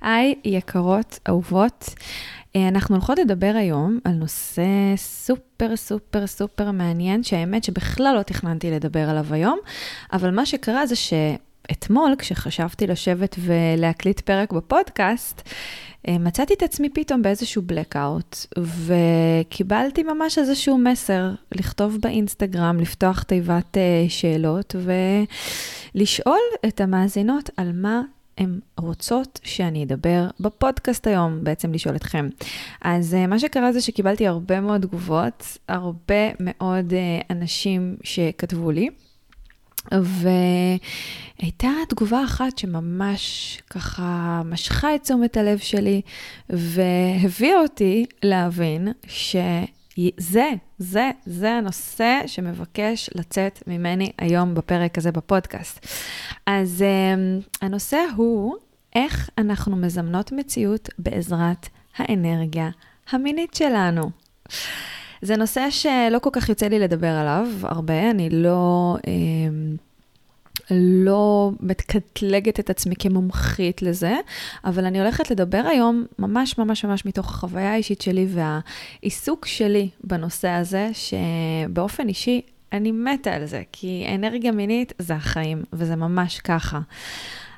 היי, יקרות, אהובות. אה, אנחנו הולכות לדבר היום על נושא סופר סופר סופר מעניין, שהאמת שבכלל לא תכננתי לדבר עליו היום, אבל מה שקרה זה שאתמול, כשחשבתי לשבת ולהקליט פרק בפודקאסט, אה, מצאתי את עצמי פתאום באיזשהו blackout, וקיבלתי ממש איזשהו מסר לכתוב באינסטגרם, לפתוח תיבת אה, שאלות ולשאול את המאזינות על מה הן רוצות שאני אדבר בפודקאסט היום, בעצם לשאול אתכם. אז uh, מה שקרה זה שקיבלתי הרבה מאוד תגובות, הרבה מאוד uh, אנשים שכתבו לי. והייתה תגובה אחת שממש ככה משכה את תשומת הלב שלי והביאה אותי להבין ש... זה, זה, זה הנושא שמבקש לצאת ממני היום בפרק הזה בפודקאסט. אז um, הנושא הוא איך אנחנו מזמנות מציאות בעזרת האנרגיה המינית שלנו. זה נושא שלא כל כך יוצא לי לדבר עליו הרבה, אני לא... Um, לא מקטלגת את עצמי כמומחית לזה, אבל אני הולכת לדבר היום ממש ממש ממש מתוך החוויה האישית שלי והעיסוק שלי בנושא הזה, שבאופן אישי אני מתה על זה, כי אנרגיה מינית זה החיים, וזה ממש ככה.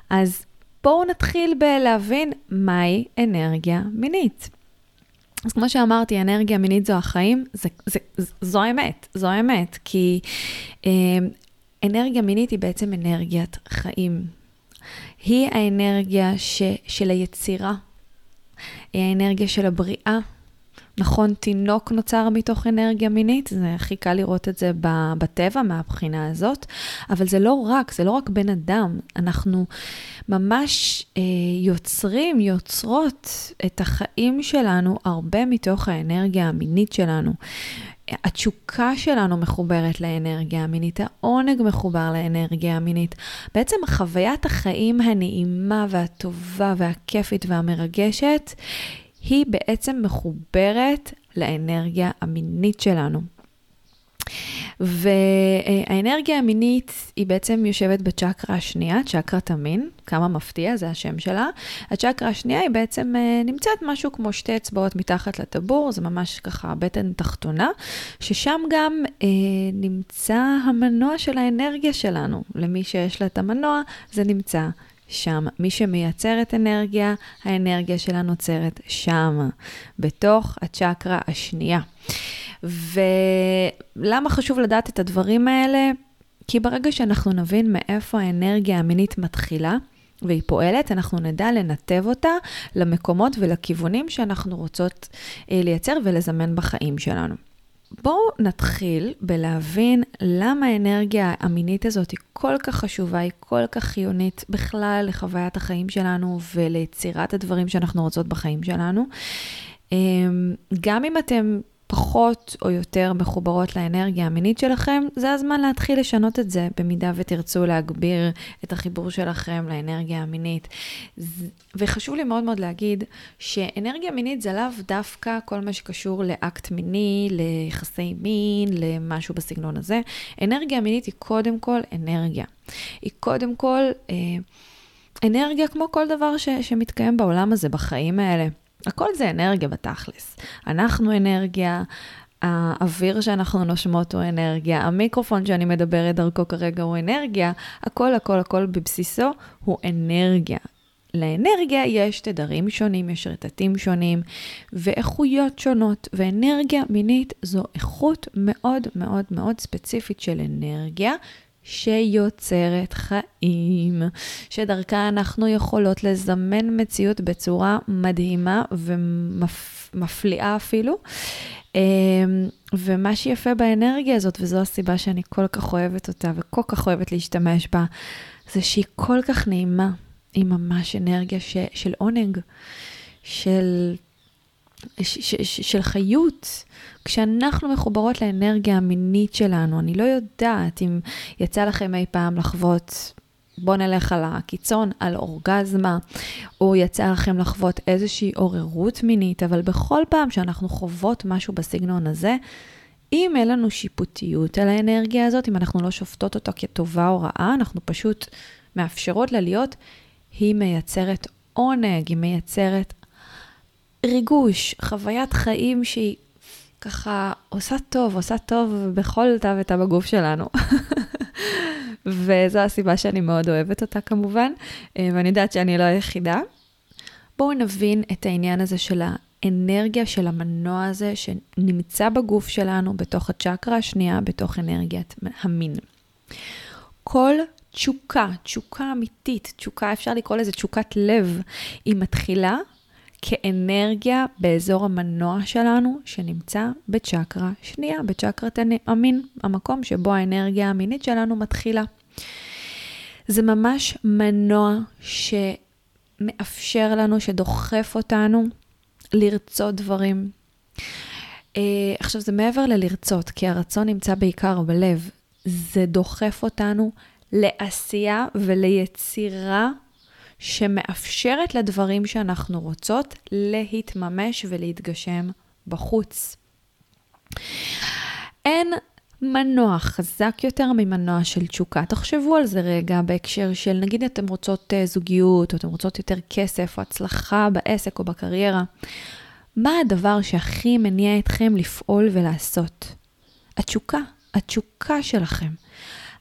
אז בואו נתחיל בלהבין מהי אנרגיה מינית. אז כמו שאמרתי, אנרגיה מינית זו החיים, זה, זה, זו האמת, זו האמת, כי אה, אנרגיה מינית היא בעצם אנרגיית חיים. היא האנרגיה ש, של היצירה, היא האנרגיה של הבריאה. נכון, תינוק נוצר מתוך אנרגיה מינית, זה הכי קל לראות את זה בטבע מהבחינה הזאת, אבל זה לא רק, זה לא רק בן אדם, אנחנו ממש אה, יוצרים, יוצרות את החיים שלנו הרבה מתוך האנרגיה המינית שלנו. התשוקה שלנו מחוברת לאנרגיה המינית, העונג מחובר לאנרגיה המינית. בעצם חוויית החיים הנעימה והטובה והכיפית והמרגשת, היא בעצם מחוברת לאנרגיה המינית שלנו. והאנרגיה המינית היא בעצם יושבת בצ'קרה השנייה, צ'קרת המין, כמה מפתיע, זה השם שלה. הצ'קרה השנייה היא בעצם אה, נמצאת משהו כמו שתי אצבעות מתחת לטבור, זה ממש ככה בטן תחתונה, ששם גם אה, נמצא המנוע של האנרגיה שלנו. למי שיש לה את המנוע, זה נמצא שם. מי שמייצרת אנרגיה, האנרגיה שלה נוצרת שם, בתוך הצ'קרה השנייה. ולמה חשוב לדעת את הדברים האלה? כי ברגע שאנחנו נבין מאיפה האנרגיה המינית מתחילה, והיא פועלת, אנחנו נדע לנתב אותה למקומות ולכיוונים שאנחנו רוצות אה, לייצר ולזמן בחיים שלנו. בואו נתחיל בלהבין למה האנרגיה המינית הזאת היא כל כך חשובה, היא כל כך חיונית בכלל לחוויית החיים שלנו וליצירת הדברים שאנחנו רוצות בחיים שלנו. אמ, גם אם אתם פחות או יותר מחוברות לאנרגיה המינית שלכם, זה הזמן להתחיל לשנות את זה, במידה ותרצו להגביר את החיבור שלכם לאנרגיה המינית. וחשוב לי מאוד מאוד להגיד שאנרגיה מינית זה לאו דווקא כל מה שקשור לאקט מיני, ליחסי מין, למשהו בסגנון הזה. אנרגיה מינית היא קודם כל אנרגיה. היא קודם כל אה, אנרגיה כמו כל דבר ש, שמתקיים בעולם הזה, בחיים האלה. הכל זה אנרגיה בתכלס. אנחנו אנרגיה, האוויר שאנחנו נושמות הוא אנרגיה, המיקרופון שאני מדברת דרכו כרגע הוא אנרגיה, הכל, הכל, הכל בבסיסו הוא אנרגיה. לאנרגיה יש תדרים שונים, יש רטטים שונים ואיכויות שונות, ואנרגיה מינית זו איכות מאוד מאוד מאוד ספציפית של אנרגיה. שיוצרת חיים, שדרכה אנחנו יכולות לזמן מציאות בצורה מדהימה ומפליאה אפילו. אמ, ומה שיפה באנרגיה הזאת, וזו הסיבה שאני כל כך אוהבת אותה וכל כך אוהבת להשתמש בה, זה שהיא כל כך נעימה. היא ממש אנרגיה ש, של עונג, של, ש, ש, של חיות. כשאנחנו מחוברות לאנרגיה המינית שלנו, אני לא יודעת אם יצא לכם אי פעם לחוות, בואו נלך על הקיצון, על אורגזמה, או יצא לכם לחוות איזושהי עוררות מינית, אבל בכל פעם שאנחנו חוות משהו בסגנון הזה, אם אין לנו שיפוטיות על האנרגיה הזאת, אם אנחנו לא שופטות אותה כטובה או רעה, אנחנו פשוט מאפשרות לה להיות, היא מייצרת עונג, היא מייצרת ריגוש, חוויית חיים שהיא ככה עושה טוב, עושה טוב בכל תא ותא בגוף שלנו. וזו הסיבה שאני מאוד אוהבת אותה כמובן, אה, ואני יודעת שאני לא היחידה. בואו נבין את העניין הזה של האנרגיה של המנוע הזה שנמצא בגוף שלנו, בתוך הצ'קרה השנייה, בתוך אנרגיית המין. כל תשוקה, תשוקה אמיתית, תשוקה, אפשר לקרוא לזה תשוקת לב, היא מתחילה כאנרגיה באזור המנוע שלנו, שנמצא בצ'קרה שנייה, בצ'קרת המין, המקום שבו האנרגיה המינית שלנו מתחילה. זה ממש מנוע שמאפשר לנו, שדוחף אותנו לרצות דברים. Uh, עכשיו, זה מעבר ללרצות, כי הרצון נמצא בעיקר בלב. זה דוחף אותנו לעשייה וליצירה שמאפשרת לדברים שאנחנו רוצות להתממש ולהתגשם בחוץ. אין מנוע חזק יותר ממנוע של תשוקה. תחשבו על זה רגע בהקשר של, נגיד אתם רוצות אה, זוגיות, או אתם רוצות יותר כסף, או הצלחה בעסק או בקריירה. מה הדבר שהכי מניע אתכם לפעול ולעשות? התשוקה, התשוקה שלכם.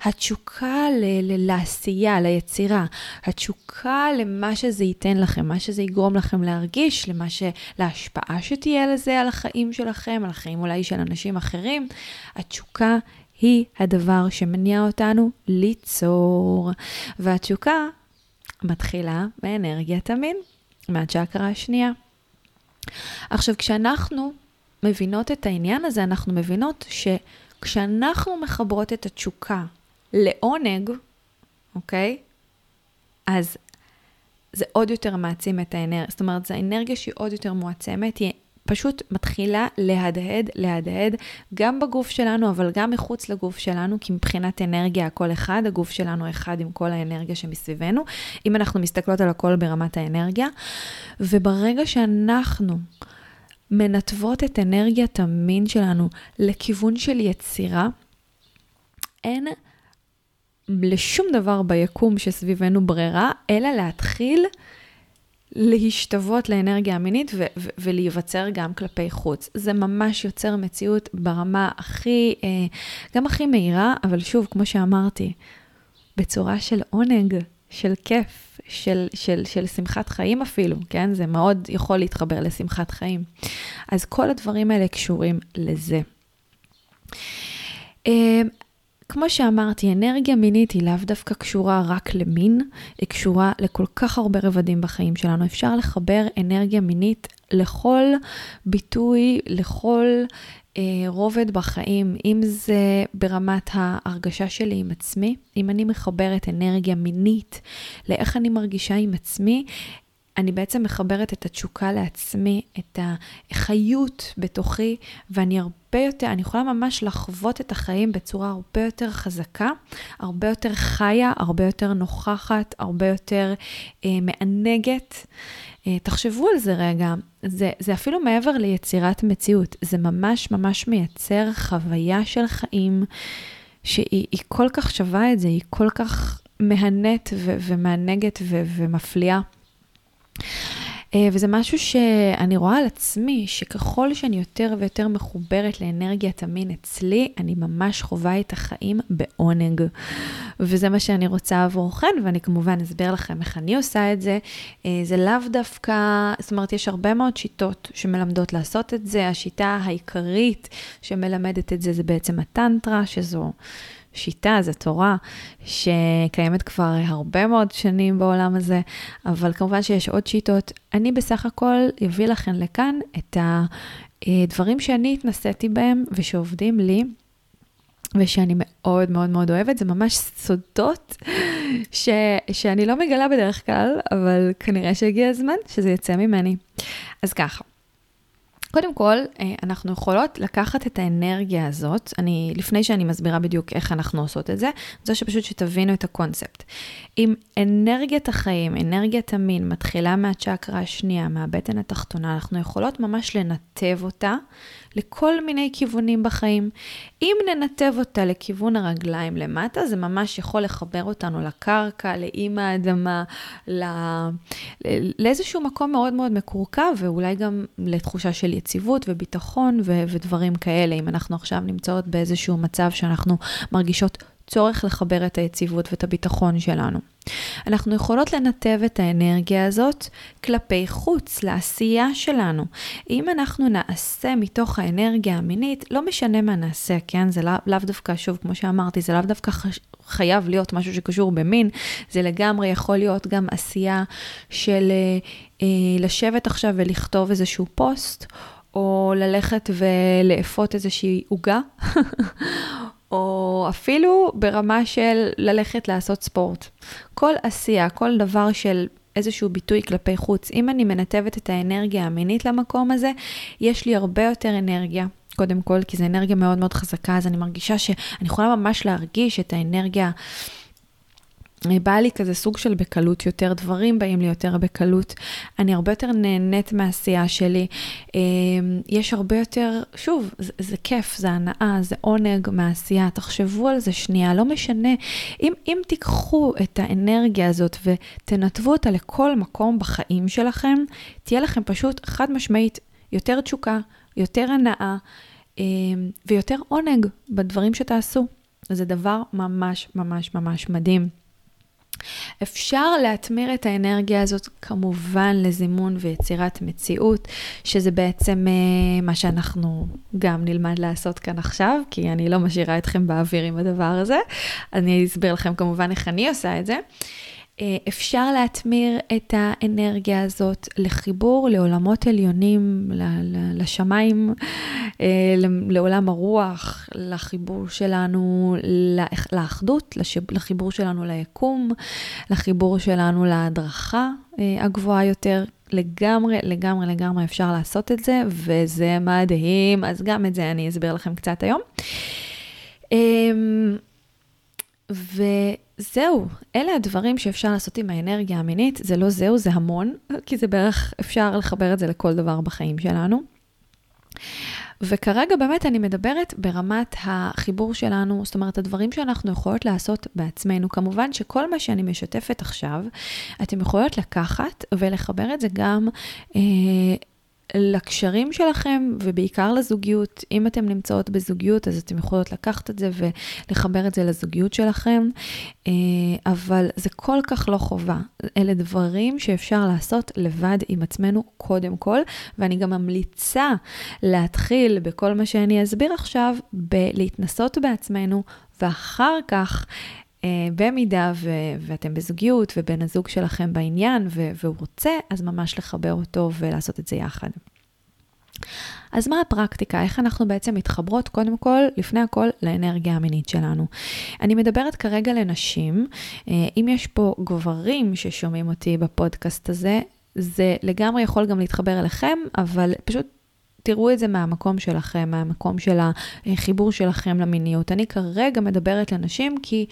התשוקה ל- ל- לעשייה, ליצירה, התשוקה למה שזה ייתן לכם, מה שזה יגרום לכם להרגיש, למה ש... להשפעה שתהיה לזה על החיים שלכם, על החיים אולי של אנשים אחרים. התשוקה היא הדבר שמניע אותנו ליצור. והתשוקה מתחילה מאנרגיית המין, מהצ'קרה השנייה. עכשיו, כשאנחנו מבינות את העניין הזה, אנחנו מבינות שכשאנחנו מחברות את התשוקה לעונג, אוקיי? אז זה עוד יותר מעצים את האנרגיה. זאת אומרת, זו אנרגיה שהיא עוד יותר מועצמת, היא פשוט מתחילה להדהד, להדהד, גם בגוף שלנו, אבל גם מחוץ לגוף שלנו, כי מבחינת אנרגיה הכל אחד, הגוף שלנו אחד עם כל האנרגיה שמסביבנו, אם אנחנו מסתכלות על הכל ברמת האנרגיה. וברגע שאנחנו מנתבות את אנרגיית המין שלנו לכיוון של יצירה, אין לשום דבר ביקום שסביבנו ברירה, אלא להתחיל להשתוות לאנרגיה המינית ו- ו- ולהיווצר גם כלפי חוץ. זה ממש יוצר מציאות ברמה הכי, אה, גם הכי מהירה, אבל שוב, כמו שאמרתי, בצורה של עונג, של כיף, של, של, של שמחת חיים אפילו, כן? זה מאוד יכול להתחבר לשמחת חיים. אז כל הדברים האלה קשורים לזה. אה, כמו שאמרתי, אנרגיה מינית היא לאו דווקא קשורה רק למין, היא קשורה לכל כך הרבה רבדים בחיים שלנו. אפשר לחבר אנרגיה מינית לכל ביטוי, לכל אה, רובד בחיים, אם זה ברמת ההרגשה שלי עם עצמי, אם אני מחברת אנרגיה מינית לאיך אני מרגישה עם עצמי, אני בעצם מחברת את התשוקה לעצמי, את החיות בתוכי, ואני הרבה יותר, אני יכולה ממש לחוות את החיים בצורה הרבה יותר חזקה, הרבה יותר חיה, הרבה יותר נוכחת, הרבה יותר אה, מענגת. אה, תחשבו על זה רגע, זה, זה אפילו מעבר ליצירת מציאות, זה ממש ממש מייצר חוויה של חיים שהיא כל כך שווה את זה, היא כל כך מהנית ומענגת ומפליאה. אה, וזה משהו שאני רואה על עצמי, שככל שאני יותר ויותר מחוברת לאנרגיית המין אצלי, אני ממש חווה את החיים בעונג. וזה מה שאני רוצה עבורכן, ואני כמובן אסביר לכם איך אני עושה את זה. אה, זה לאו דווקא, זאת אומרת, יש הרבה מאוד שיטות שמלמדות לעשות את זה. השיטה העיקרית שמלמדת את זה זה בעצם הטנטרה, שזו... שיטה, זו תורה שקיימת כבר הרבה מאוד שנים בעולם הזה, אבל כמובן שיש עוד שיטות. אני בסך הכל אביא לכם לכאן את הדברים שאני התנסיתי בהם ושעובדים לי. ושאני מאוד מאוד מאוד אוהבת, זה ממש סודות ש, שאני לא מגלה בדרך כלל, אבל כנראה שהגיע הזמן שזה יצא ממני. אז ככה, קודם כל, אה, אנחנו יכולות לקחת את האנרגיה הזאת, אני, לפני שאני מסבירה בדיוק איך אנחנו עושות את זה, זה שפשוט שתבינו את הקונספט. אם אנרגיית החיים, אנרגיית המין, מתחילה מהצ'קרה השנייה, מהבטן התחתונה, אנחנו יכולות ממש לנתב אותה לכל מיני כיוונים בחיים. אם ננתב אותה לכיוון הרגליים למטה, זה ממש יכול לחבר אותנו לקרקע, לאימ האדמה, לא... לאיזשהו מקום מאוד מאוד מקורקע, ואולי גם לתחושה של יציבות וביטחון ו... ודברים כאלה, אם אנחנו עכשיו נמצאות באיזשהו מצב שאנחנו מרגישות צורך לחבר את היציבות ואת הביטחון שלנו. אנחנו יכולות לנתב את האנרגיה הזאת כלפי חוץ, לעשייה שלנו. אם אנחנו נעשה מתוך האנרגיה המינית, לא משנה מה נעשה, כן? זה לאו לא דווקא, שוב, כמו שאמרתי, זה לאו דווקא חש... חייב להיות משהו שקשור במין, זה לגמרי יכול להיות גם עשייה של אה, אה לשבת עכשיו ולכתוב איזשהו פוסט, או ללכת ולאפות איזושהי עוגה, או אפילו ברמה של ללכת לעשות ספורט. כל עשייה, כל דבר של איזשהו ביטוי כלפי חוץ, אם אני מנתבת את האנרגיה המינית למקום הזה, יש לי הרבה יותר אנרגיה. קודם כל, כי זו אנרגיה מאוד מאוד חזקה, אז אני מרגישה שאני יכולה ממש להרגיש את האנרגיה בא לי כזה סוג של בקלות יותר, דברים באים לי יותר בקלות. אני הרבה יותר נהנית מהעשייה שלי. אמ, יש הרבה יותר, שוב, זה, זה כיף, זה הנאה, זה עונג מהעשייה. תחשבו על זה שנייה, לא משנה. אם, אם תיקחו את האנרגיה הזאת ותנתבו אותה לכל מקום בחיים שלכם, תהיה לכם פשוט חד משמעית יותר תשוקה, יותר הנאה אמ, ויותר עונג בדברים שתעשו. זה דבר ממש ממש ממש מדהים. אפשר להתמיר את האנרגיה הזאת כמובן לזימון ויצירת מציאות, שזה בעצם uh, מה שאנחנו גם נלמד לעשות כאן עכשיו, כי אני לא משאירה אתכם באוויר עם הדבר הזה. אני אסביר לכם כמובן איך אני עושה את זה. אה, אפשר להתמיר את האנרגיה הזאת לחיבור לעולמות עליונים, לשמיים, אה, לעולם הרוח, לחיבור שלנו לאחדות, לחיבור שלנו ליקום, לחיבור שלנו להדרכה אה, הגבוהה יותר. לגמרי, לגמרי, לגמרי אפשר לעשות את זה, וזה מדהים, אז גם את זה אני אסביר לכם קצת היום. אמ, ו... זהו, אלה הדברים שאפשר לעשות עם האנרגיה המינית. זה לא זהו, זה המון, כי זה בערך, אפשר לחבר את זה לכל דבר בחיים שלנו. וכרגע באמת אני מדברת ברמת החיבור שלנו, זאת אומרת, הדברים שאנחנו יכולות לעשות בעצמנו. כמובן שכל מה שאני משתפת עכשיו, אתם יכולות לקחת ולחבר את זה גם אה, לקשרים שלכם ובעיקר לזוגיות. אם אתן נמצאות בזוגיות, אז אתן יכולות לקחת את זה ולחבר את זה לזוגיות שלכם, אה, אבל זה כל כך לא חובה. אלה דברים שאפשר לעשות לבד עם עצמנו קודם כל, ואני גם ממליצה להתחיל בכל מה שאני אסביר עכשיו, בלהתנסות בעצמנו, ואחר כך במידה ו- ואתם בזוגיות ובן הזוג שלכם בעניין ו- והוא רוצה, אז ממש לחבר אותו ולעשות את זה יחד. אז מה הפרקטיקה? איך אנחנו בעצם מתחברות, קודם כל, לפני הכל, לאנרגיה המינית שלנו. אני מדברת כרגע לנשים, uh, אם יש פה גברים ששומעים אותי בפודקאסט הזה, זה לגמרי יכול גם להתחבר אליכם, אבל פשוט תראו את זה מהמקום שלכם, מהמקום של החיבור שלכם למיניות. אני כרגע מדברת לנשים כי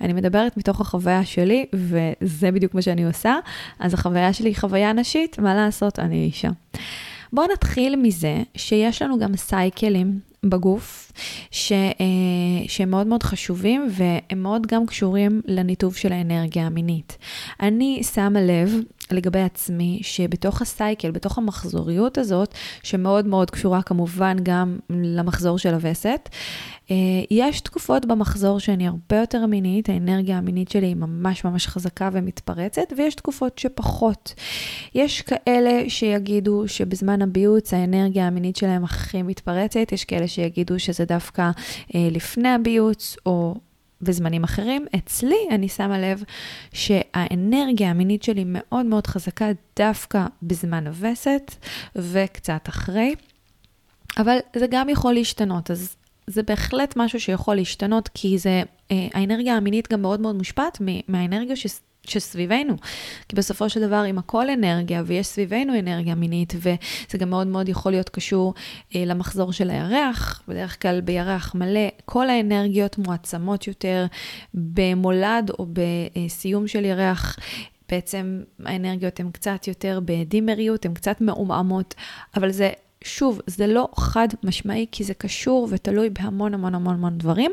אני מדברת מתוך החוויה שלי, וזה בדיוק מה שאני עושה. אז החוויה שלי היא חוויה נשית, מה לעשות, אני אישה. בואו נתחיל מזה שיש לנו גם סייקלים בגוף, ש, אה, שהם מאוד מאוד חשובים והם מאוד גם קשורים לניתוב של האנרגיה המינית. אני שמה לב לגבי עצמי, שבתוך הסייקל, בתוך המחזוריות הזאת, שמאוד מאוד קשורה כמובן גם למחזור של הווסת, אה, יש תקופות במחזור שאני הרבה יותר מינית, האנרגיה המינית שלי היא ממש ממש חזקה ומתפרצת, ויש תקופות שפחות. יש כאלה שיגידו שבזמן הביוץ האנרגיה המינית שלהם הכי מתפרצת, יש כאלה שיגידו שזה דווקא אה, לפני הביוץ, או בזמנים אחרים. אצלי אני שמה לב שהאנרגיה המינית שלי מאוד מאוד חזקה דווקא בזמן הווסת וקצת אחרי. אבל זה גם יכול להשתנות, אז זה בהחלט משהו שיכול להשתנות, כי זה, אה, האנרגיה המינית גם מאוד מאוד מושפעת מהאנרגיה ש... שסביבנו. כי בסופו של דבר, אם הכל אנרגיה, ויש סביבנו אנרגיה מינית, וזה גם מאוד מאוד יכול להיות קשור אה, למחזור של הירח, בדרך כלל בירח מלא, כל האנרגיות מועצמות יותר במולד או בסיום של ירח. בעצם האנרגיות הן קצת יותר בדימריות, הן קצת מעומעמות, אבל זה שוב, זה לא חד משמעי, כי זה קשור ותלוי בהמון המון המון המון דברים.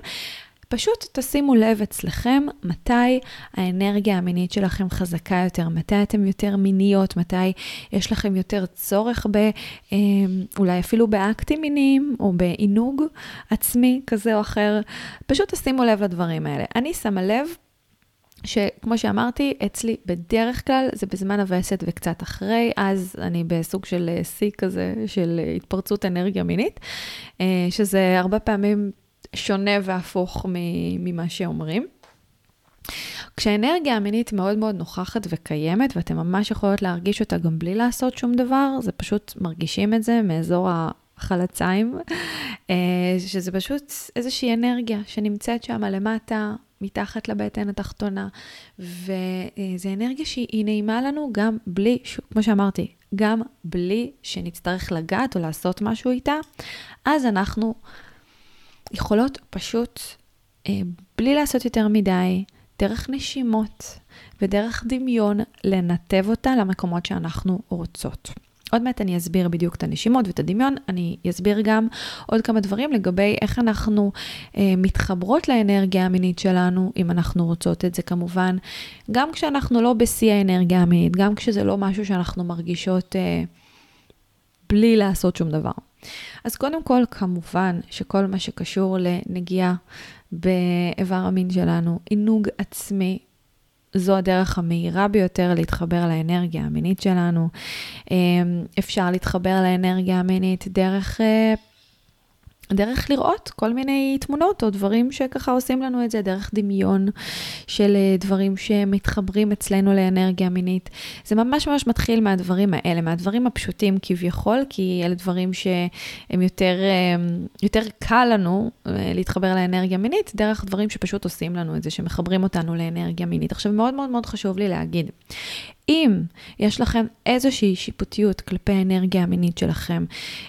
פשוט תשימו לב אצלכם מתי האנרגיה המינית שלכם חזקה יותר, מתי אתם יותר מיניות, מתי יש לכם יותר צורך ב... אמ, אולי אפילו באקטים מיניים או בעינוג עצמי כזה או אחר. פשוט תשימו לב לדברים האלה. אני שמה לב שכמו שאמרתי, אצלי בדרך כלל זה בזמן הווסת וקצת אחרי, אז אני בסוג של אה, שיא כזה של התפרצות אנרגיה מינית, אה, שזה הרבה פעמים שונה והפוך ממה שאומרים. כשהאנרגיה המינית מאוד מאוד נוכחת וקיימת, ואתם ממש יכולות להרגיש אותה גם בלי לעשות שום דבר, זה פשוט מרגישים את זה מאזור החלציים, אה, שזה פשוט איזושהי אנרגיה שנמצאת שם למטה, מתחת לבטן התחתונה, וזו אנרגיה שהיא נעימה לנו גם בלי, כמו שאמרתי, גם בלי שנצטרך לגעת או לעשות משהו איתה, אז אנחנו יכולות פשוט, אה, בלי לעשות יותר מדי, דרך נשימות ודרך דמיון, לנתב אותה למקומות שאנחנו רוצות. עוד מעט אני אסביר בדיוק את הנשימות ואת הדמיון, אני אסביר גם עוד כמה דברים לגבי איך אנחנו אה, מתחברות לאנרגיה המינית שלנו, אם אנחנו רוצות את זה כמובן, גם כשאנחנו לא בשיא האנרגיה המינית, גם כשזה לא משהו שאנחנו מרגישות אה, בלי לעשות שום דבר. אז קודם כל, כמובן שכל מה שקשור לנגיעה באיבר המין שלנו, עינוג עצמי, זו הדרך המהירה ביותר להתחבר לאנרגיה המינית שלנו. אמ, אפשר להתחבר לאנרגיה המינית דרך אה, דרך לראות כל מיני תמונות או דברים שככה עושים לנו את זה, דרך דמיון של אה, דברים שמתחברים אצלנו לאנרגיה מינית. זה ממש ממש מתחיל מהדברים האלה, מהדברים הפשוטים כביכול, כי אלה דברים שהם יותר, אה, יותר קל לנו אה, להתחבר לאנרגיה מינית, דרך דברים שפשוט עושים לנו את זה, שמחברים אותנו לאנרגיה מינית. עכשיו, מאוד מאוד מאוד חשוב לי להגיד, אם יש לכם איזושהי שיפוטיות כלפי האנרגיה המינית שלכם,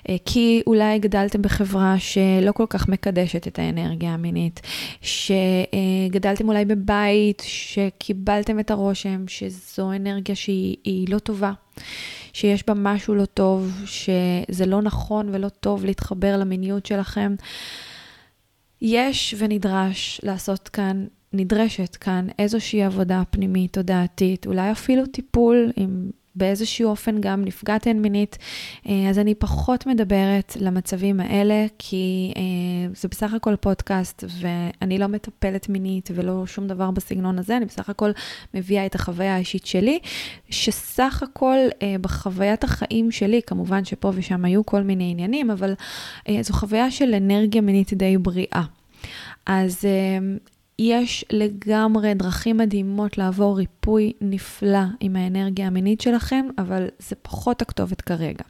אה, כי אולי גדלתם בחברה שלא כל כך מקדשת את האנרגיה המינית, שגדלתם אולי בבית שקיבלתם את הרושם שזו אנרגיה שהיא לא טובה. שיש בה משהו לא טוב, שזה לא נכון ולא טוב להתחבר למיניות שלכם. יש ונדרש לעשות כאן נדרשת כאן איזושהי עבודה פנימית תודעתית, אולי אפילו טיפול עם באיזשהו אופן גם נפגעתן מינית, אה, אז אני פחות מדברת למצבים האלה, כי אה, זה בסך הכל פודקאסט, ואני לא מטפלת מינית ולא שום דבר בסגנון הזה, אני בסך הכל מביאה את החוויה האישית שלי, שסך הכל אה, בחוויית החיים שלי, כמובן שפה ושם היו כל מיני עניינים, אבל זו חוויה של אנרגיה מינית די בריאה. אז יש לגמרי דרכים מדהימות לעבור ריפוי נפלא עם האנרגיה המינית שלכם, אבל זה פחות הכתובת כרגע.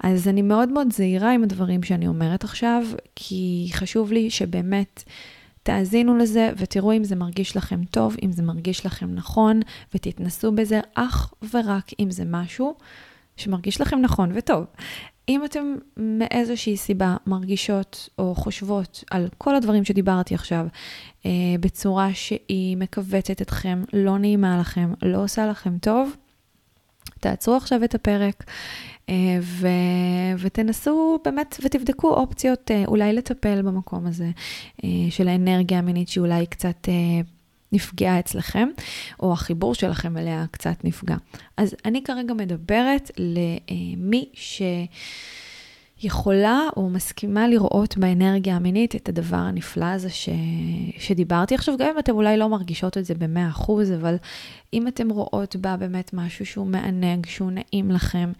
אז אני מאוד מאוד זהירה עם הדברים שאני אומרת עכשיו, כי חשוב לי שבאמת... תאזינו לזה ותראו אם זה מרגיש לכם טוב, אם זה מרגיש לכם נכון, ותתנסו בזה אך ורק אם זה משהו שמרגיש לכם נכון וטוב. אם אתם מאיזושהי סיבה מרגישות או חושבות על כל הדברים שדיברתי עכשיו אה, בצורה שהיא מכווצת אתכם, לא נעימה לכם, לא עושה לכם טוב, תעצרו עכשיו את הפרק אה, ו... ותנסו באמת ותבדקו אופציות אה, אולי לטפל במקום הזה אה, של האנרגיה המינית שהיא אולי קצת... אה, נפגעה אצלכם, או החיבור שלכם אליה קצת נפגע. אז אני כרגע מדברת למי ש... יכולה או מסכימה לראות באנרגיה המינית את הדבר הנפלא הזה ש... שדיברתי עכשיו, גם אם אתם אולי לא מרגישות את זה ב-100%, אבל אם אתם רואות בה באמת משהו שהוא מענג, שהוא נעים לכם,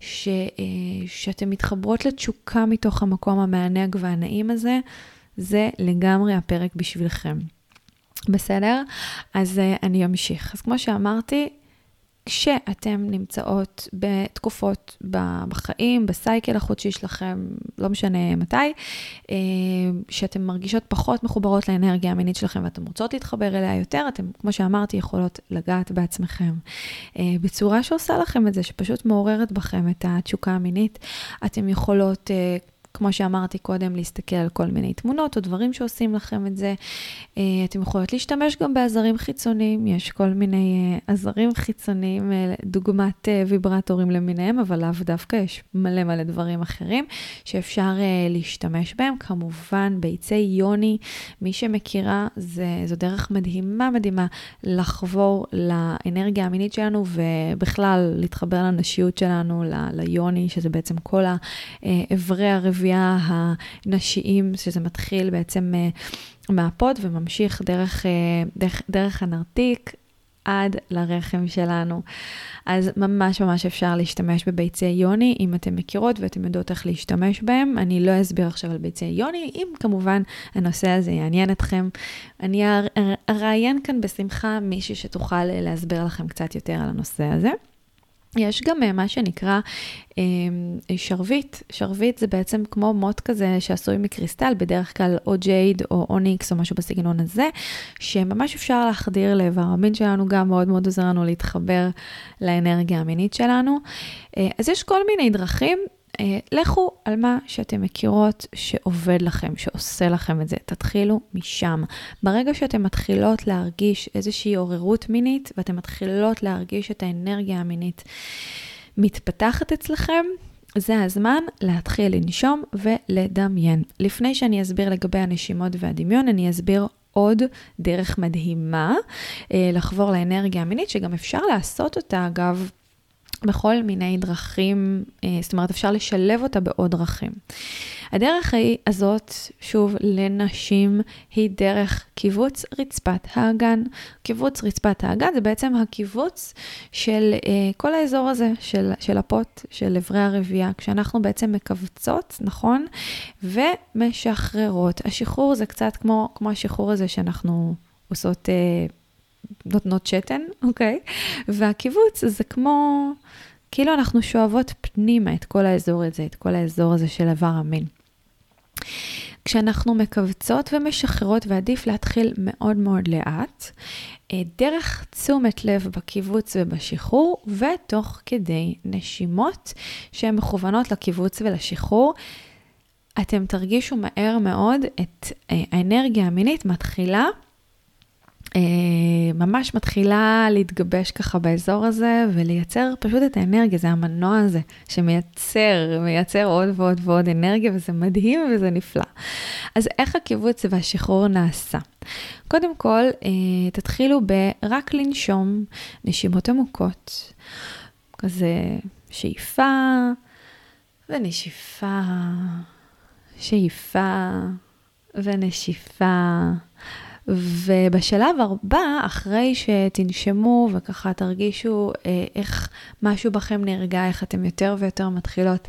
ש... אה, שאתם מתחברות לתשוקה מתוך המקום המענג והנעים הזה, זה לגמרי הפרק בשבילכם. בסדר? אז uh, אני אמשיך. אז כמו שאמרתי, כשאתם נמצאות בתקופות בחיים, בסייקל החודשי שלכם, לא משנה מתי, אה, שאתן מרגישות פחות מחוברות לאנרגיה המינית שלכם ואתן רוצות להתחבר אליה יותר, אתן, כמו שאמרתי, יכולות לגעת בעצמכם אה, בצורה שעושה לכם את זה, שפשוט מעוררת בכם את התשוקה המינית. אתן יכולות... כמו שאמרתי קודם, להסתכל על כל מיני תמונות או דברים שעושים לכם את זה. אה, אתם יכולות להשתמש גם בעזרים חיצוניים, יש כל מיני אה, עזרים חיצוניים, אה, דוגמת ויברטורים למיניהם, אבל לאו דווקא יש מלא מלא דברים אחרים שאפשר להשתמש בהם. כמובן, ביצי יוני, מי שמכירה, זה, זו דרך מדהימה מדהימה לחבור לאנרגיה המינית שלנו ובכלל להתחבר לנשיות שלנו, ל, ליוני, שזה בעצם כל האיברי הרביעי. הגבייה הנשיים, שזה מתחיל בעצם אה, מהפוד וממשיך דרך, אה, דרך, דרך הנרתיק עד לרחם שלנו. אז ממש ממש אפשר להשתמש בביצי יוני, אם אתן מכירות ואתן יודעות איך להשתמש בהם. אני לא אסביר עכשיו על ביצי יוני, אם כמובן הנושא הזה יעניין אתכם. אני אראיין כאן בשמחה מישהי שתוכל להסביר לכם קצת יותר על הנושא הזה. יש גם אה, מה שנקרא אה, שרביט. שרביט זה בעצם כמו מוט כזה שעשוי מקריסטל, בדרך כלל או ג'ייד או אוניקס או משהו בסגנון הזה, שממש אפשר להחדיר לאיבר המין שלנו, גם מאוד מאוד עוזר לנו להתחבר לאנרגיה המינית שלנו. אה, אז יש כל מיני דרכים. אה, לכו על מה שאתם מכירות שעובד לכם, שעושה לכם את זה. תתחילו משם. ברגע שאתן מתחילות להרגיש איזושהי עוררות מינית, ואתן מתחילות להרגיש את האנרגיה המינית מתפתחת אצלכם, זה הזמן להתחיל לנשום ולדמיין. לפני שאני אסביר לגבי הנשימות והדמיון, אני אסביר עוד דרך מדהימה אה, לחבור לאנרגיה המינית, שגם אפשר לעשות אותה, אגב, בכל מיני דרכים, אה, זאת אומרת, אפשר לשלב אותה בעוד דרכים. הדרך הזאת, שוב, לנשים, היא דרך קיבוץ רצפת האגן. קיבוץ רצפת האגן זה בעצם הקיבוץ של uh, כל האזור הזה, של, של הפוט, של אברי הרבייה, כשאנחנו בעצם מכווצות, נכון? ומשחררות. השחרור זה קצת כמו, כמו השחרור הזה שאנחנו עושות... נותנות שתן, אוקיי? והקיבוץ זה כמו, כאילו אנחנו שואבות פנימה את כל האזור הזה, את כל האזור הזה של איבר המין. כשאנחנו מכווצות ומשחררות, ועדיף להתחיל מאוד מאוד לאט, אה, דרך תשומת לב בקיבוץ ובשחרור, ותוך כדי נשימות שהן מכוונות לקיבוץ ולשחרור, אתם תרגישו מהר מאוד את אה, האנרגיה המינית מתחילה ממש מתחילה להתגבש ככה באזור הזה ולייצר פשוט את האנרגיה, זה המנוע הזה שמייצר, מייצר עוד ועוד ועוד אנרגיה וזה מדהים וזה נפלא. אז איך הקיבוץ והשחרור נעשה? קודם כל, אה, תתחילו ברק לנשום נשימות עמוקות, כזה שאיפה ונשיפה, שאיפה ונשיפה. ובשלב הבא, אחרי שתנשמו וככה תרגישו אה, איך משהו בכם נרגע, איך אתם יותר ויותר מתחילות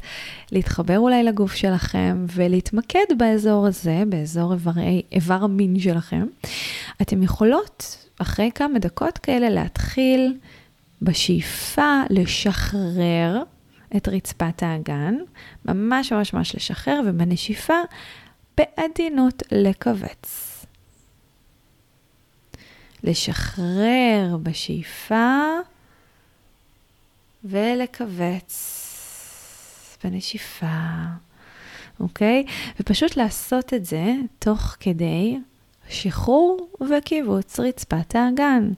להתחבר אולי לגוף שלכם ולהתמקד באזור הזה, באזור איברי, איבר המין שלכם, אתם יכולות אחרי כמה דקות כאלה להתחיל בשאיפה לשחרר את רצפת האגן, ממש ממש ממש לשחרר, ובנשיפה בעדינות לכווץ. לשחרר בשאיפה ולכווץ בנשיפה, אוקיי? ופשוט לעשות את זה תוך כדי שחרור וקיבוץ רצפת האגן.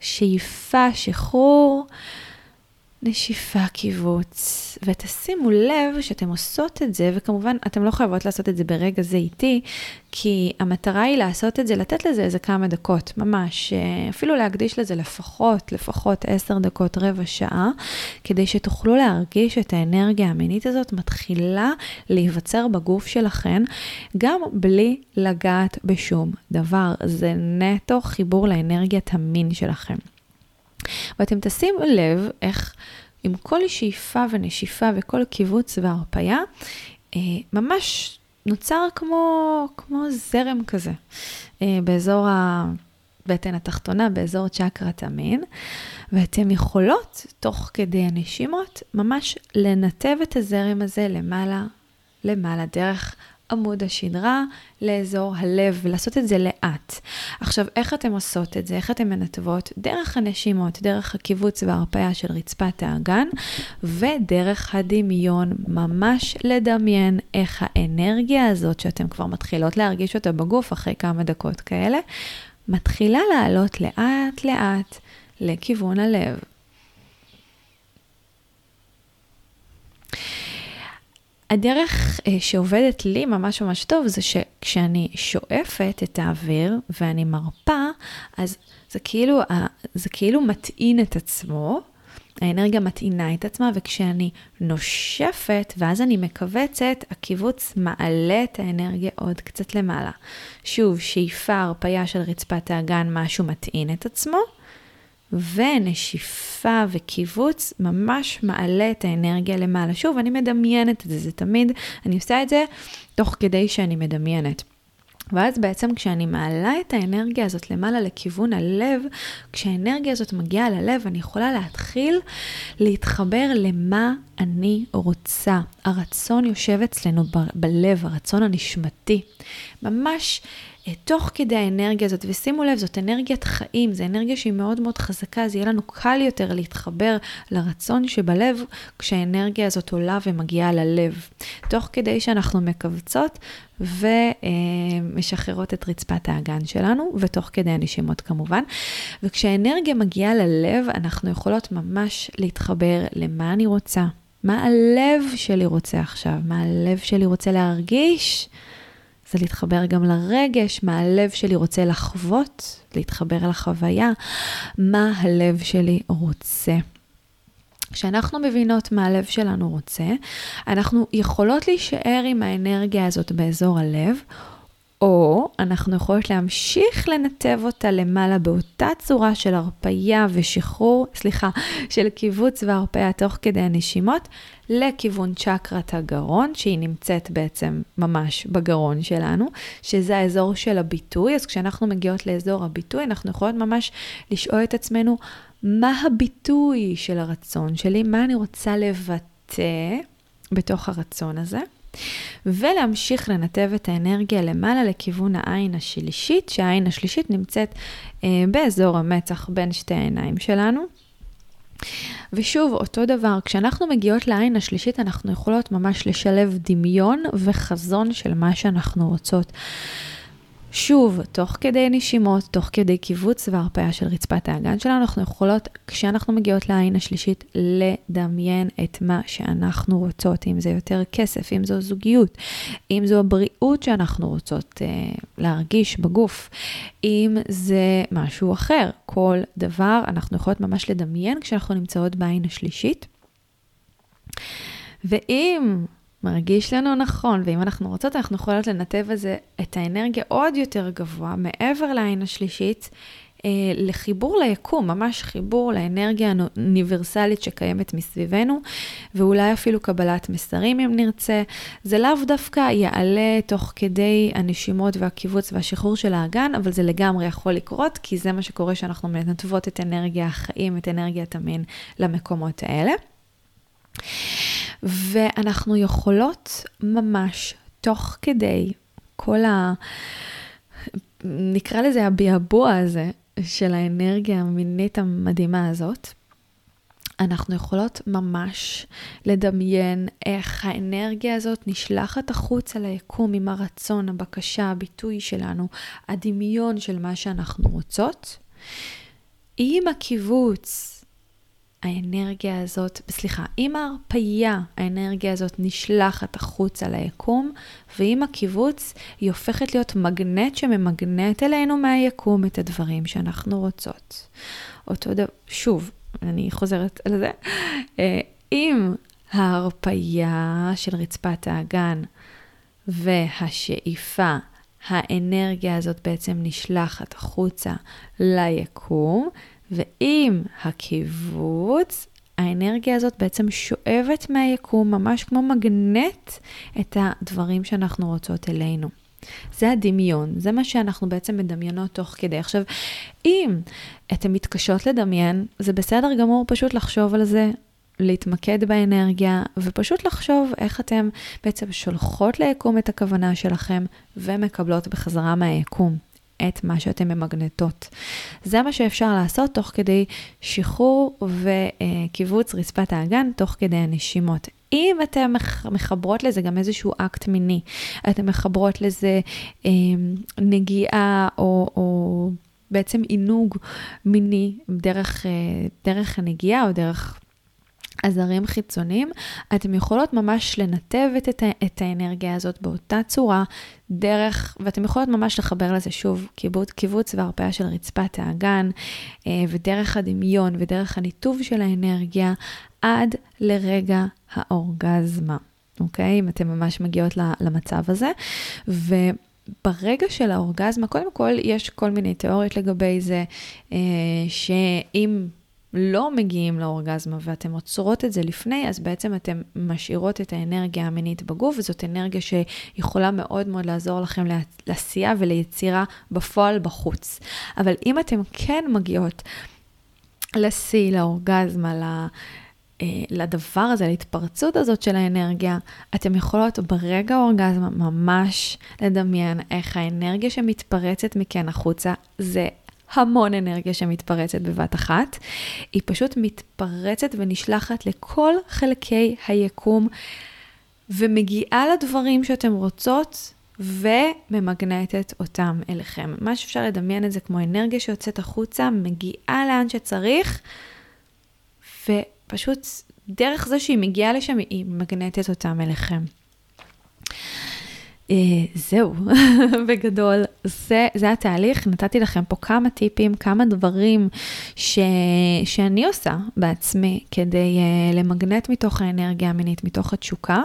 שאיפה, שחרור, נשיפה קיבוץ, ותשימו לב שאתם עושות את זה, וכמובן, אתם לא חייבות לעשות את זה ברגע זה איתי, כי המטרה היא לעשות את זה, לתת לזה איזה כמה דקות, ממש, אפילו להקדיש לזה לפחות, לפחות עשר דקות, רבע שעה, כדי שתוכלו להרגיש את האנרגיה המינית הזאת מתחילה להיווצר בגוף שלכם, גם בלי לגעת בשום דבר. זה נטו חיבור לאנרגיית המין שלכם. ואתם תשימו לב איך עם כל שאיפה ונשיפה וכל קיבוץ והרפייה, אה, ממש נוצר כמו, כמו זרם כזה אה, באזור הבטן התחתונה, באזור צ'קרת המין, ואתם יכולות, תוך כדי הנשימות, ממש לנתב את הזרם הזה למעלה, למעלה, דרך עמוד השדרה לאזור הלב, ולעשות את זה לאט. עכשיו, איך אתן עושות את זה? איך אתן מנתבות? דרך הנשימות, דרך הקיבוץ וההרפאיה של רצפת האגן, ודרך הדמיון, ממש לדמיין איך האנרגיה הזאת, שאתן כבר מתחילות להרגיש אותה בגוף אחרי כמה דקות כאלה, מתחילה לעלות לאט-לאט לכיוון הלב. הדרך uh, שעובדת לי ממש ממש טוב זה שכשאני שואפת את האוויר ואני מרפה, אז זה כאילו, זה כאילו מטעין את עצמו, האנרגיה מטעינה את עצמה, וכשאני נושפת ואז אני מכווצת, הקיבוץ מעלה את האנרגיה עוד קצת למעלה. שוב, שאיפה, הרפייה של רצפת האגן, משהו מטעין את עצמו. ונשיפה וקיבוץ ממש מעלה את האנרגיה למעלה. שוב, אני מדמיינת את זה, זה תמיד, אני עושה את זה תוך כדי שאני מדמיינת. ואז בעצם כשאני מעלה את האנרגיה הזאת למעלה לכיוון הלב, כשהאנרגיה הזאת מגיעה ללב, אני יכולה להתחיל להתחבר למה אני רוצה. הרצון יושב אצלנו ב- בלב, הרצון הנשמתי. ממש תוך כדי האנרגיה הזאת, ושימו לב, זאת אנרגיית חיים, זו אנרגיה שהיא מאוד מאוד חזקה, אז יהיה לנו קל יותר להתחבר לרצון שבלב כשהאנרגיה הזאת עולה ומגיעה ללב. תוך כדי שאנחנו מכווצות ומשחררות את רצפת האגן שלנו, ותוך כדי הנשימות כמובן. וכשהאנרגיה מגיעה ללב, אנחנו יכולות ממש להתחבר למה אני רוצה, מה הלב שלי רוצה עכשיו, מה הלב שלי רוצה להרגיש. זה להתחבר גם לרגש, מה הלב שלי רוצה לחוות, להתחבר לחוויה, מה הלב שלי רוצה. כשאנחנו מבינות מה הלב שלנו רוצה, אנחנו יכולות להישאר עם האנרגיה הזאת באזור הלב, או אנחנו יכולות להמשיך לנתב אותה למעלה באותה צורה של הרפייה ושחרור, סליחה, של קיבוץ והרפייה תוך כדי הנשימות, לכיוון צ'קרת הגרון, שהיא נמצאת בעצם ממש בגרון שלנו, שזה האזור של הביטוי. אז כשאנחנו מגיעות לאזור הביטוי, אנחנו יכולות ממש לשאול את עצמנו, מה הביטוי של הרצון שלי? מה אני רוצה לבטא בתוך הרצון הזה? ולהמשיך לנתב את האנרגיה למעלה לכיוון העין השלישית, שהעין השלישית נמצאת אה, באזור המצח בין שתי העיניים שלנו. ושוב, אותו דבר, כשאנחנו מגיעות לעין השלישית, אנחנו יכולות ממש לשלב דמיון וחזון של מה שאנחנו רוצות. שוב, תוך כדי נשימות, תוך כדי קיבוץ והרפאיה של רצפת האגן שלנו, אנחנו יכולות, כשאנחנו מגיעות לעין השלישית, לדמיין את מה שאנחנו רוצות, אם זה יותר כסף, אם זו זוגיות, אם זו הבריאות שאנחנו רוצות אה, להרגיש בגוף, אם זה משהו אחר, כל דבר אנחנו יכולות ממש לדמיין כשאנחנו נמצאות בעין השלישית. ואם מרגיש לנו נכון, ואם אנחנו רוצות, אנחנו יכולות לנתב על זה את האנרגיה עוד יותר גבוה, מעבר לעין השלישית, אה, לחיבור ליקום, ממש חיבור לאנרגיה האוניברסלית שקיימת מסביבנו, ואולי אפילו קבלת מסרים אם נרצה. זה לאו דווקא יעלה תוך כדי הנשימות והקיבוץ והשחרור של האגן, אבל זה לגמרי יכול לקרות, כי זה מה שקורה שאנחנו מנתבות את אנרגיה החיים, את אנרגיית המין למקומות האלה. ואנחנו יכולות ממש, תוך כדי כל ה... נקרא לזה הביעבוע הזה של האנרגיה המינית המדהימה הזאת, אנחנו יכולות ממש לדמיין איך האנרגיה הזאת נשלחת החוצה ליקום עם הרצון, הבקשה, הביטוי שלנו, הדמיון של מה שאנחנו רוצות, עם הקיבוץ האנרגיה הזאת, סליחה, עם ההרפייה האנרגיה הזאת נשלחת החוצה ליקום, ועם הקיבוץ היא הופכת להיות מגנט שממגנט אלינו מהיקום את הדברים שאנחנו רוצות. אותו דבר, שוב, אני חוזרת על זה, אה, עם ההרפייה של רצפת האגן והשאיפה, האנרגיה הזאת בעצם נשלחת החוצה ליקום, ועם הקיבוץ, האנרגיה הזאת בעצם שואבת מהיקום, ממש כמו מגנט, את הדברים שאנחנו רוצות אלינו. זה הדמיון, זה מה שאנחנו בעצם מדמיינות תוך כדי. עכשיו, אם אתן מתקשות לדמיין, זה בסדר גמור פשוט לחשוב על זה, להתמקד באנרגיה, ופשוט לחשוב איך אתן בעצם שולחות ליקום את הכוונה שלכם, ומקבלות בחזרה מהיקום. את מה שאתן ממגנטות. זה מה שאפשר לעשות תוך כדי שחרור וקיבוץ רצפת האגן, תוך כדי הנשימות. אם אתן מחברות לזה גם איזשהו אקט מיני, אתן מחברות לזה אה, נגיעה או, או בעצם עינוג מיני דרך, אה, דרך הנגיעה או דרך עזרים חיצוניים, אתם יכולות ממש לנתב את, את האנרגיה הזאת באותה צורה, דרך, ואתם יכולות ממש לחבר לזה שוב, קיבוץ, קיבוץ והרפאיה של רצפת האגן, אה, ודרך הדמיון ודרך הניתוב של האנרגיה, עד לרגע האורגזמה, אוקיי? אם אתן ממש מגיעות למצב הזה. ו... ברגע של האורגזמה, קודם כל, יש כל מיני תיאוריות לגבי זה, אה, שאם לא מגיעים לאורגזמה ואתן עוצרות את זה לפני, אז בעצם אתן משאירות את האנרגיה המינית בגוף, וזאת אנרגיה שיכולה מאוד מאוד לעזור לכם לעשייה וליצירה בפועל בחוץ. אבל אם אתן כן מגיעות לשיא, לאורגזמה, ל... אה, לדבר הזה, להתפרצות הזאת של האנרגיה, אתם יכולות ברגע האורגזמה ממש לדמיין איך האנרגיה שמתפרצת מכן החוצה זה המון אנרגיה שמתפרצת בבת אחת. היא פשוט מתפרצת ונשלחת לכל חלקי היקום ומגיעה לדברים שאתם רוצות וממגנטת אותם אליכם. מה שאפשר לדמיין את זה כמו אנרגיה שיוצאת החוצה, מגיעה לאן שצריך, ופשוט דרך זה שהיא מגיעה לשם, היא מגנטת אותם אליכם. Uh, זהו, בגדול, זה, זה התהליך. נתתי לכם פה כמה טיפים, כמה דברים ש, שאני עושה בעצמי כדי uh, למגנט מתוך האנרגיה המינית, מתוך התשוקה.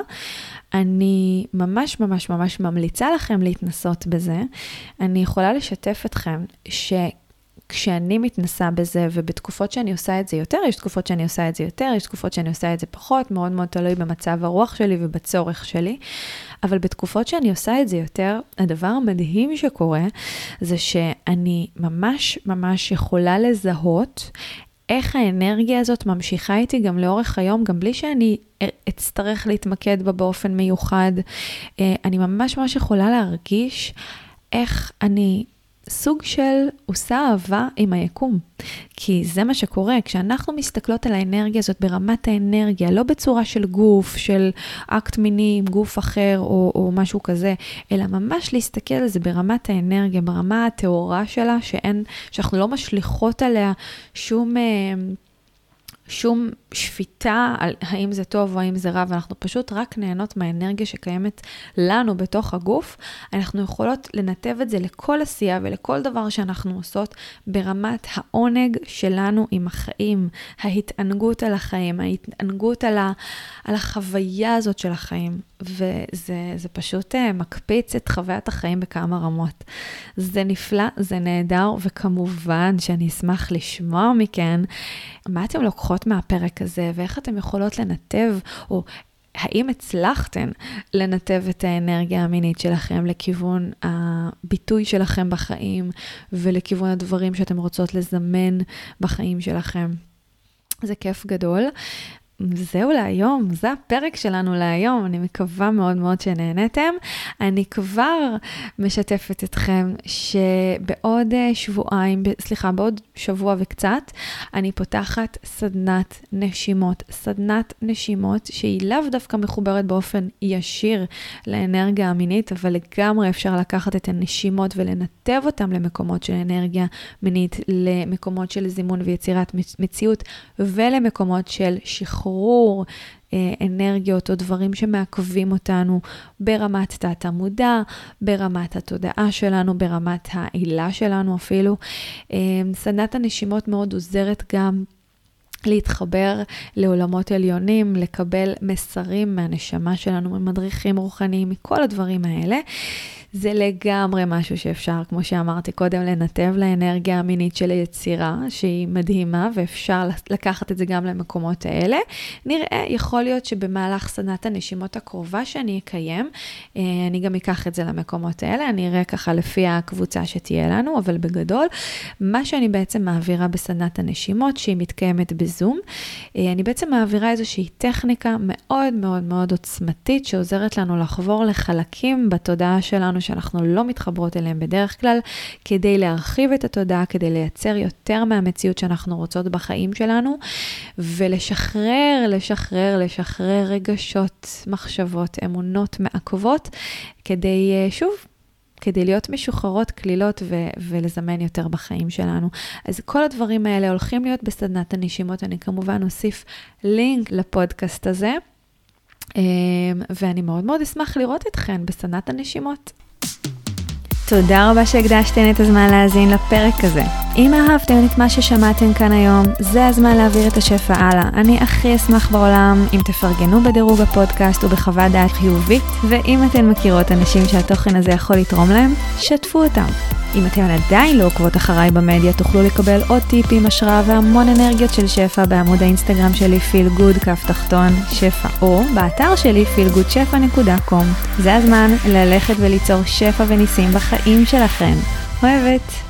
אני ממש ממש ממש ממליצה לכם להתנסות בזה. אני יכולה לשתף אתכם ש... כשאני מתנסה בזה, ובתקופות שאני עושה את זה יותר, יש תקופות שאני עושה את זה יותר, יש תקופות שאני עושה את זה פחות, מאוד מאוד תלוי במצב הרוח שלי ובצורך שלי. אבל בתקופות שאני עושה את זה יותר, הדבר המדהים שקורה, זה שאני ממש ממש יכולה לזהות איך האנרגיה הזאת ממשיכה איתי גם לאורך היום, גם בלי שאני אצטרך להתמקד בה באופן מיוחד. אה, אני ממש ממש יכולה להרגיש איך אני סוג של עושה אהבה עם היקום. כי זה מה שקורה, כשאנחנו מסתכלות על האנרגיה הזאת ברמת האנרגיה, לא בצורה של גוף, של אקט מיני עם גוף אחר או, או משהו כזה, אלא ממש להסתכל על זה ברמת האנרגיה, ברמה הטהורה שלה, שאין, שאנחנו לא משליכות עליה שום... אה, שום שפיטה על האם זה טוב או האם זה רע, ואנחנו פשוט רק נהנות מהאנרגיה שקיימת לנו בתוך הגוף, אנחנו יכולות לנתב את זה לכל עשייה ולכל דבר שאנחנו עושות ברמת העונג שלנו עם החיים, ההתענגות על החיים, ההתענגות על, ה, על החוויה הזאת של החיים, וזה פשוט uh, מקפיץ את חוויית החיים בכמה רמות. זה נפלא, זה נהדר, וכמובן שאני אשמח לשמוע מכן מה אתם לוקחות מהפרק הזה, ואיך אתן יכולות לנתב, או האם הצלחתן לנתב את האנרגיה המינית שלכם לכיוון הביטוי שלכם בחיים ולכיוון הדברים שאתם רוצות לזמן בחיים שלכם. זה כיף גדול. זהו להיום, זה הפרק שלנו להיום, אני מקווה מאוד מאוד שנהנתם. אני כבר משתפת אתכם שבעוד אה, שבועיים, סליחה, בעוד שבוע וקצת, אני פותחת סדנת נשימות. סדנת נשימות שהיא לאו דווקא מחוברת באופן ישיר לאנרגיה המינית, אבל לגמרי אפשר לקחת את הנשימות ולנתב אותן למקומות של אנרגיה מינית, למקומות של זימון ויצירת מציאות ולמקומות של שחרור. שחרור אה, אנרגיות או דברים שמעכבים אותנו ברמת תת המודע, ברמת התודעה שלנו, ברמת העילה שלנו אפילו. אה, סדנת הנשימות מאוד עוזרת גם להתחבר לעולמות עליונים, לקבל מסרים מהנשמה שלנו, ממדריכים רוחניים, מכל הדברים האלה. זה לגמרי משהו שאפשר, כמו שאמרתי קודם, לנתב לאנרגיה המינית של היצירה, שהיא מדהימה, ואפשר לקחת את זה גם למקומות האלה. נראה, יכול להיות שבמהלך סדנת הנשימות הקרובה שאני אקיים, אה, אני גם אקח את זה למקומות האלה, אני אראה ככה לפי הקבוצה שתהיה לנו, אבל בגדול, מה שאני בעצם מעבירה בסדנת הנשימות, שהיא מתקיימת בזום, אה, אני בעצם מעבירה איזושהי טכניקה מאוד מאוד מאוד עוצמתית, שעוזרת לנו לחבור לחלקים בתודעה שלנו, שאנחנו לא מתחברות אליהם בדרך כלל, כדי להרחיב את התודעה, כדי לייצר יותר מהמציאות שאנחנו רוצות בחיים שלנו, ולשחרר, לשחרר, לשחרר רגשות, מחשבות, אמונות מעכבות, כדי, אה, שוב, כדי להיות משוחררות, קלילות ו- ולזמן יותר בחיים שלנו. אז כל הדברים האלה הולכים להיות בסדנת הנשימות. אני כמובן אוסיף לינק לפודקאסט הזה, אה, ואני מאוד מאוד אשמח לראות אתכן בסדנת הנשימות. you תודה רבה שהקדשתן את הזמן להאזין לפרק הזה. אם אהבתם את מה ששמעתם כאן היום, זה הזמן להעביר את השפע הלאה. אני הכי אשמח בעולם אם תפרגנו בדירוג הפודקאסט ובחוות דעת חיובית, ואם אתן מכירות אנשים שהתוכן הזה יכול לתרום להם, שתפו אותם. אם אתן עדיין לא עוקבות אחריי במדיה, תוכלו לקבל עוד טיפים, השראה והמון אנרגיות של שפע בעמוד האינסטגרם שלי, פיל גוד, כף תחתון, שפע, או באתר שלי, feelgoodשפע.com. זה הזמן ללכת וליצור שפע וניסים בחיים שלכם. אוהבת.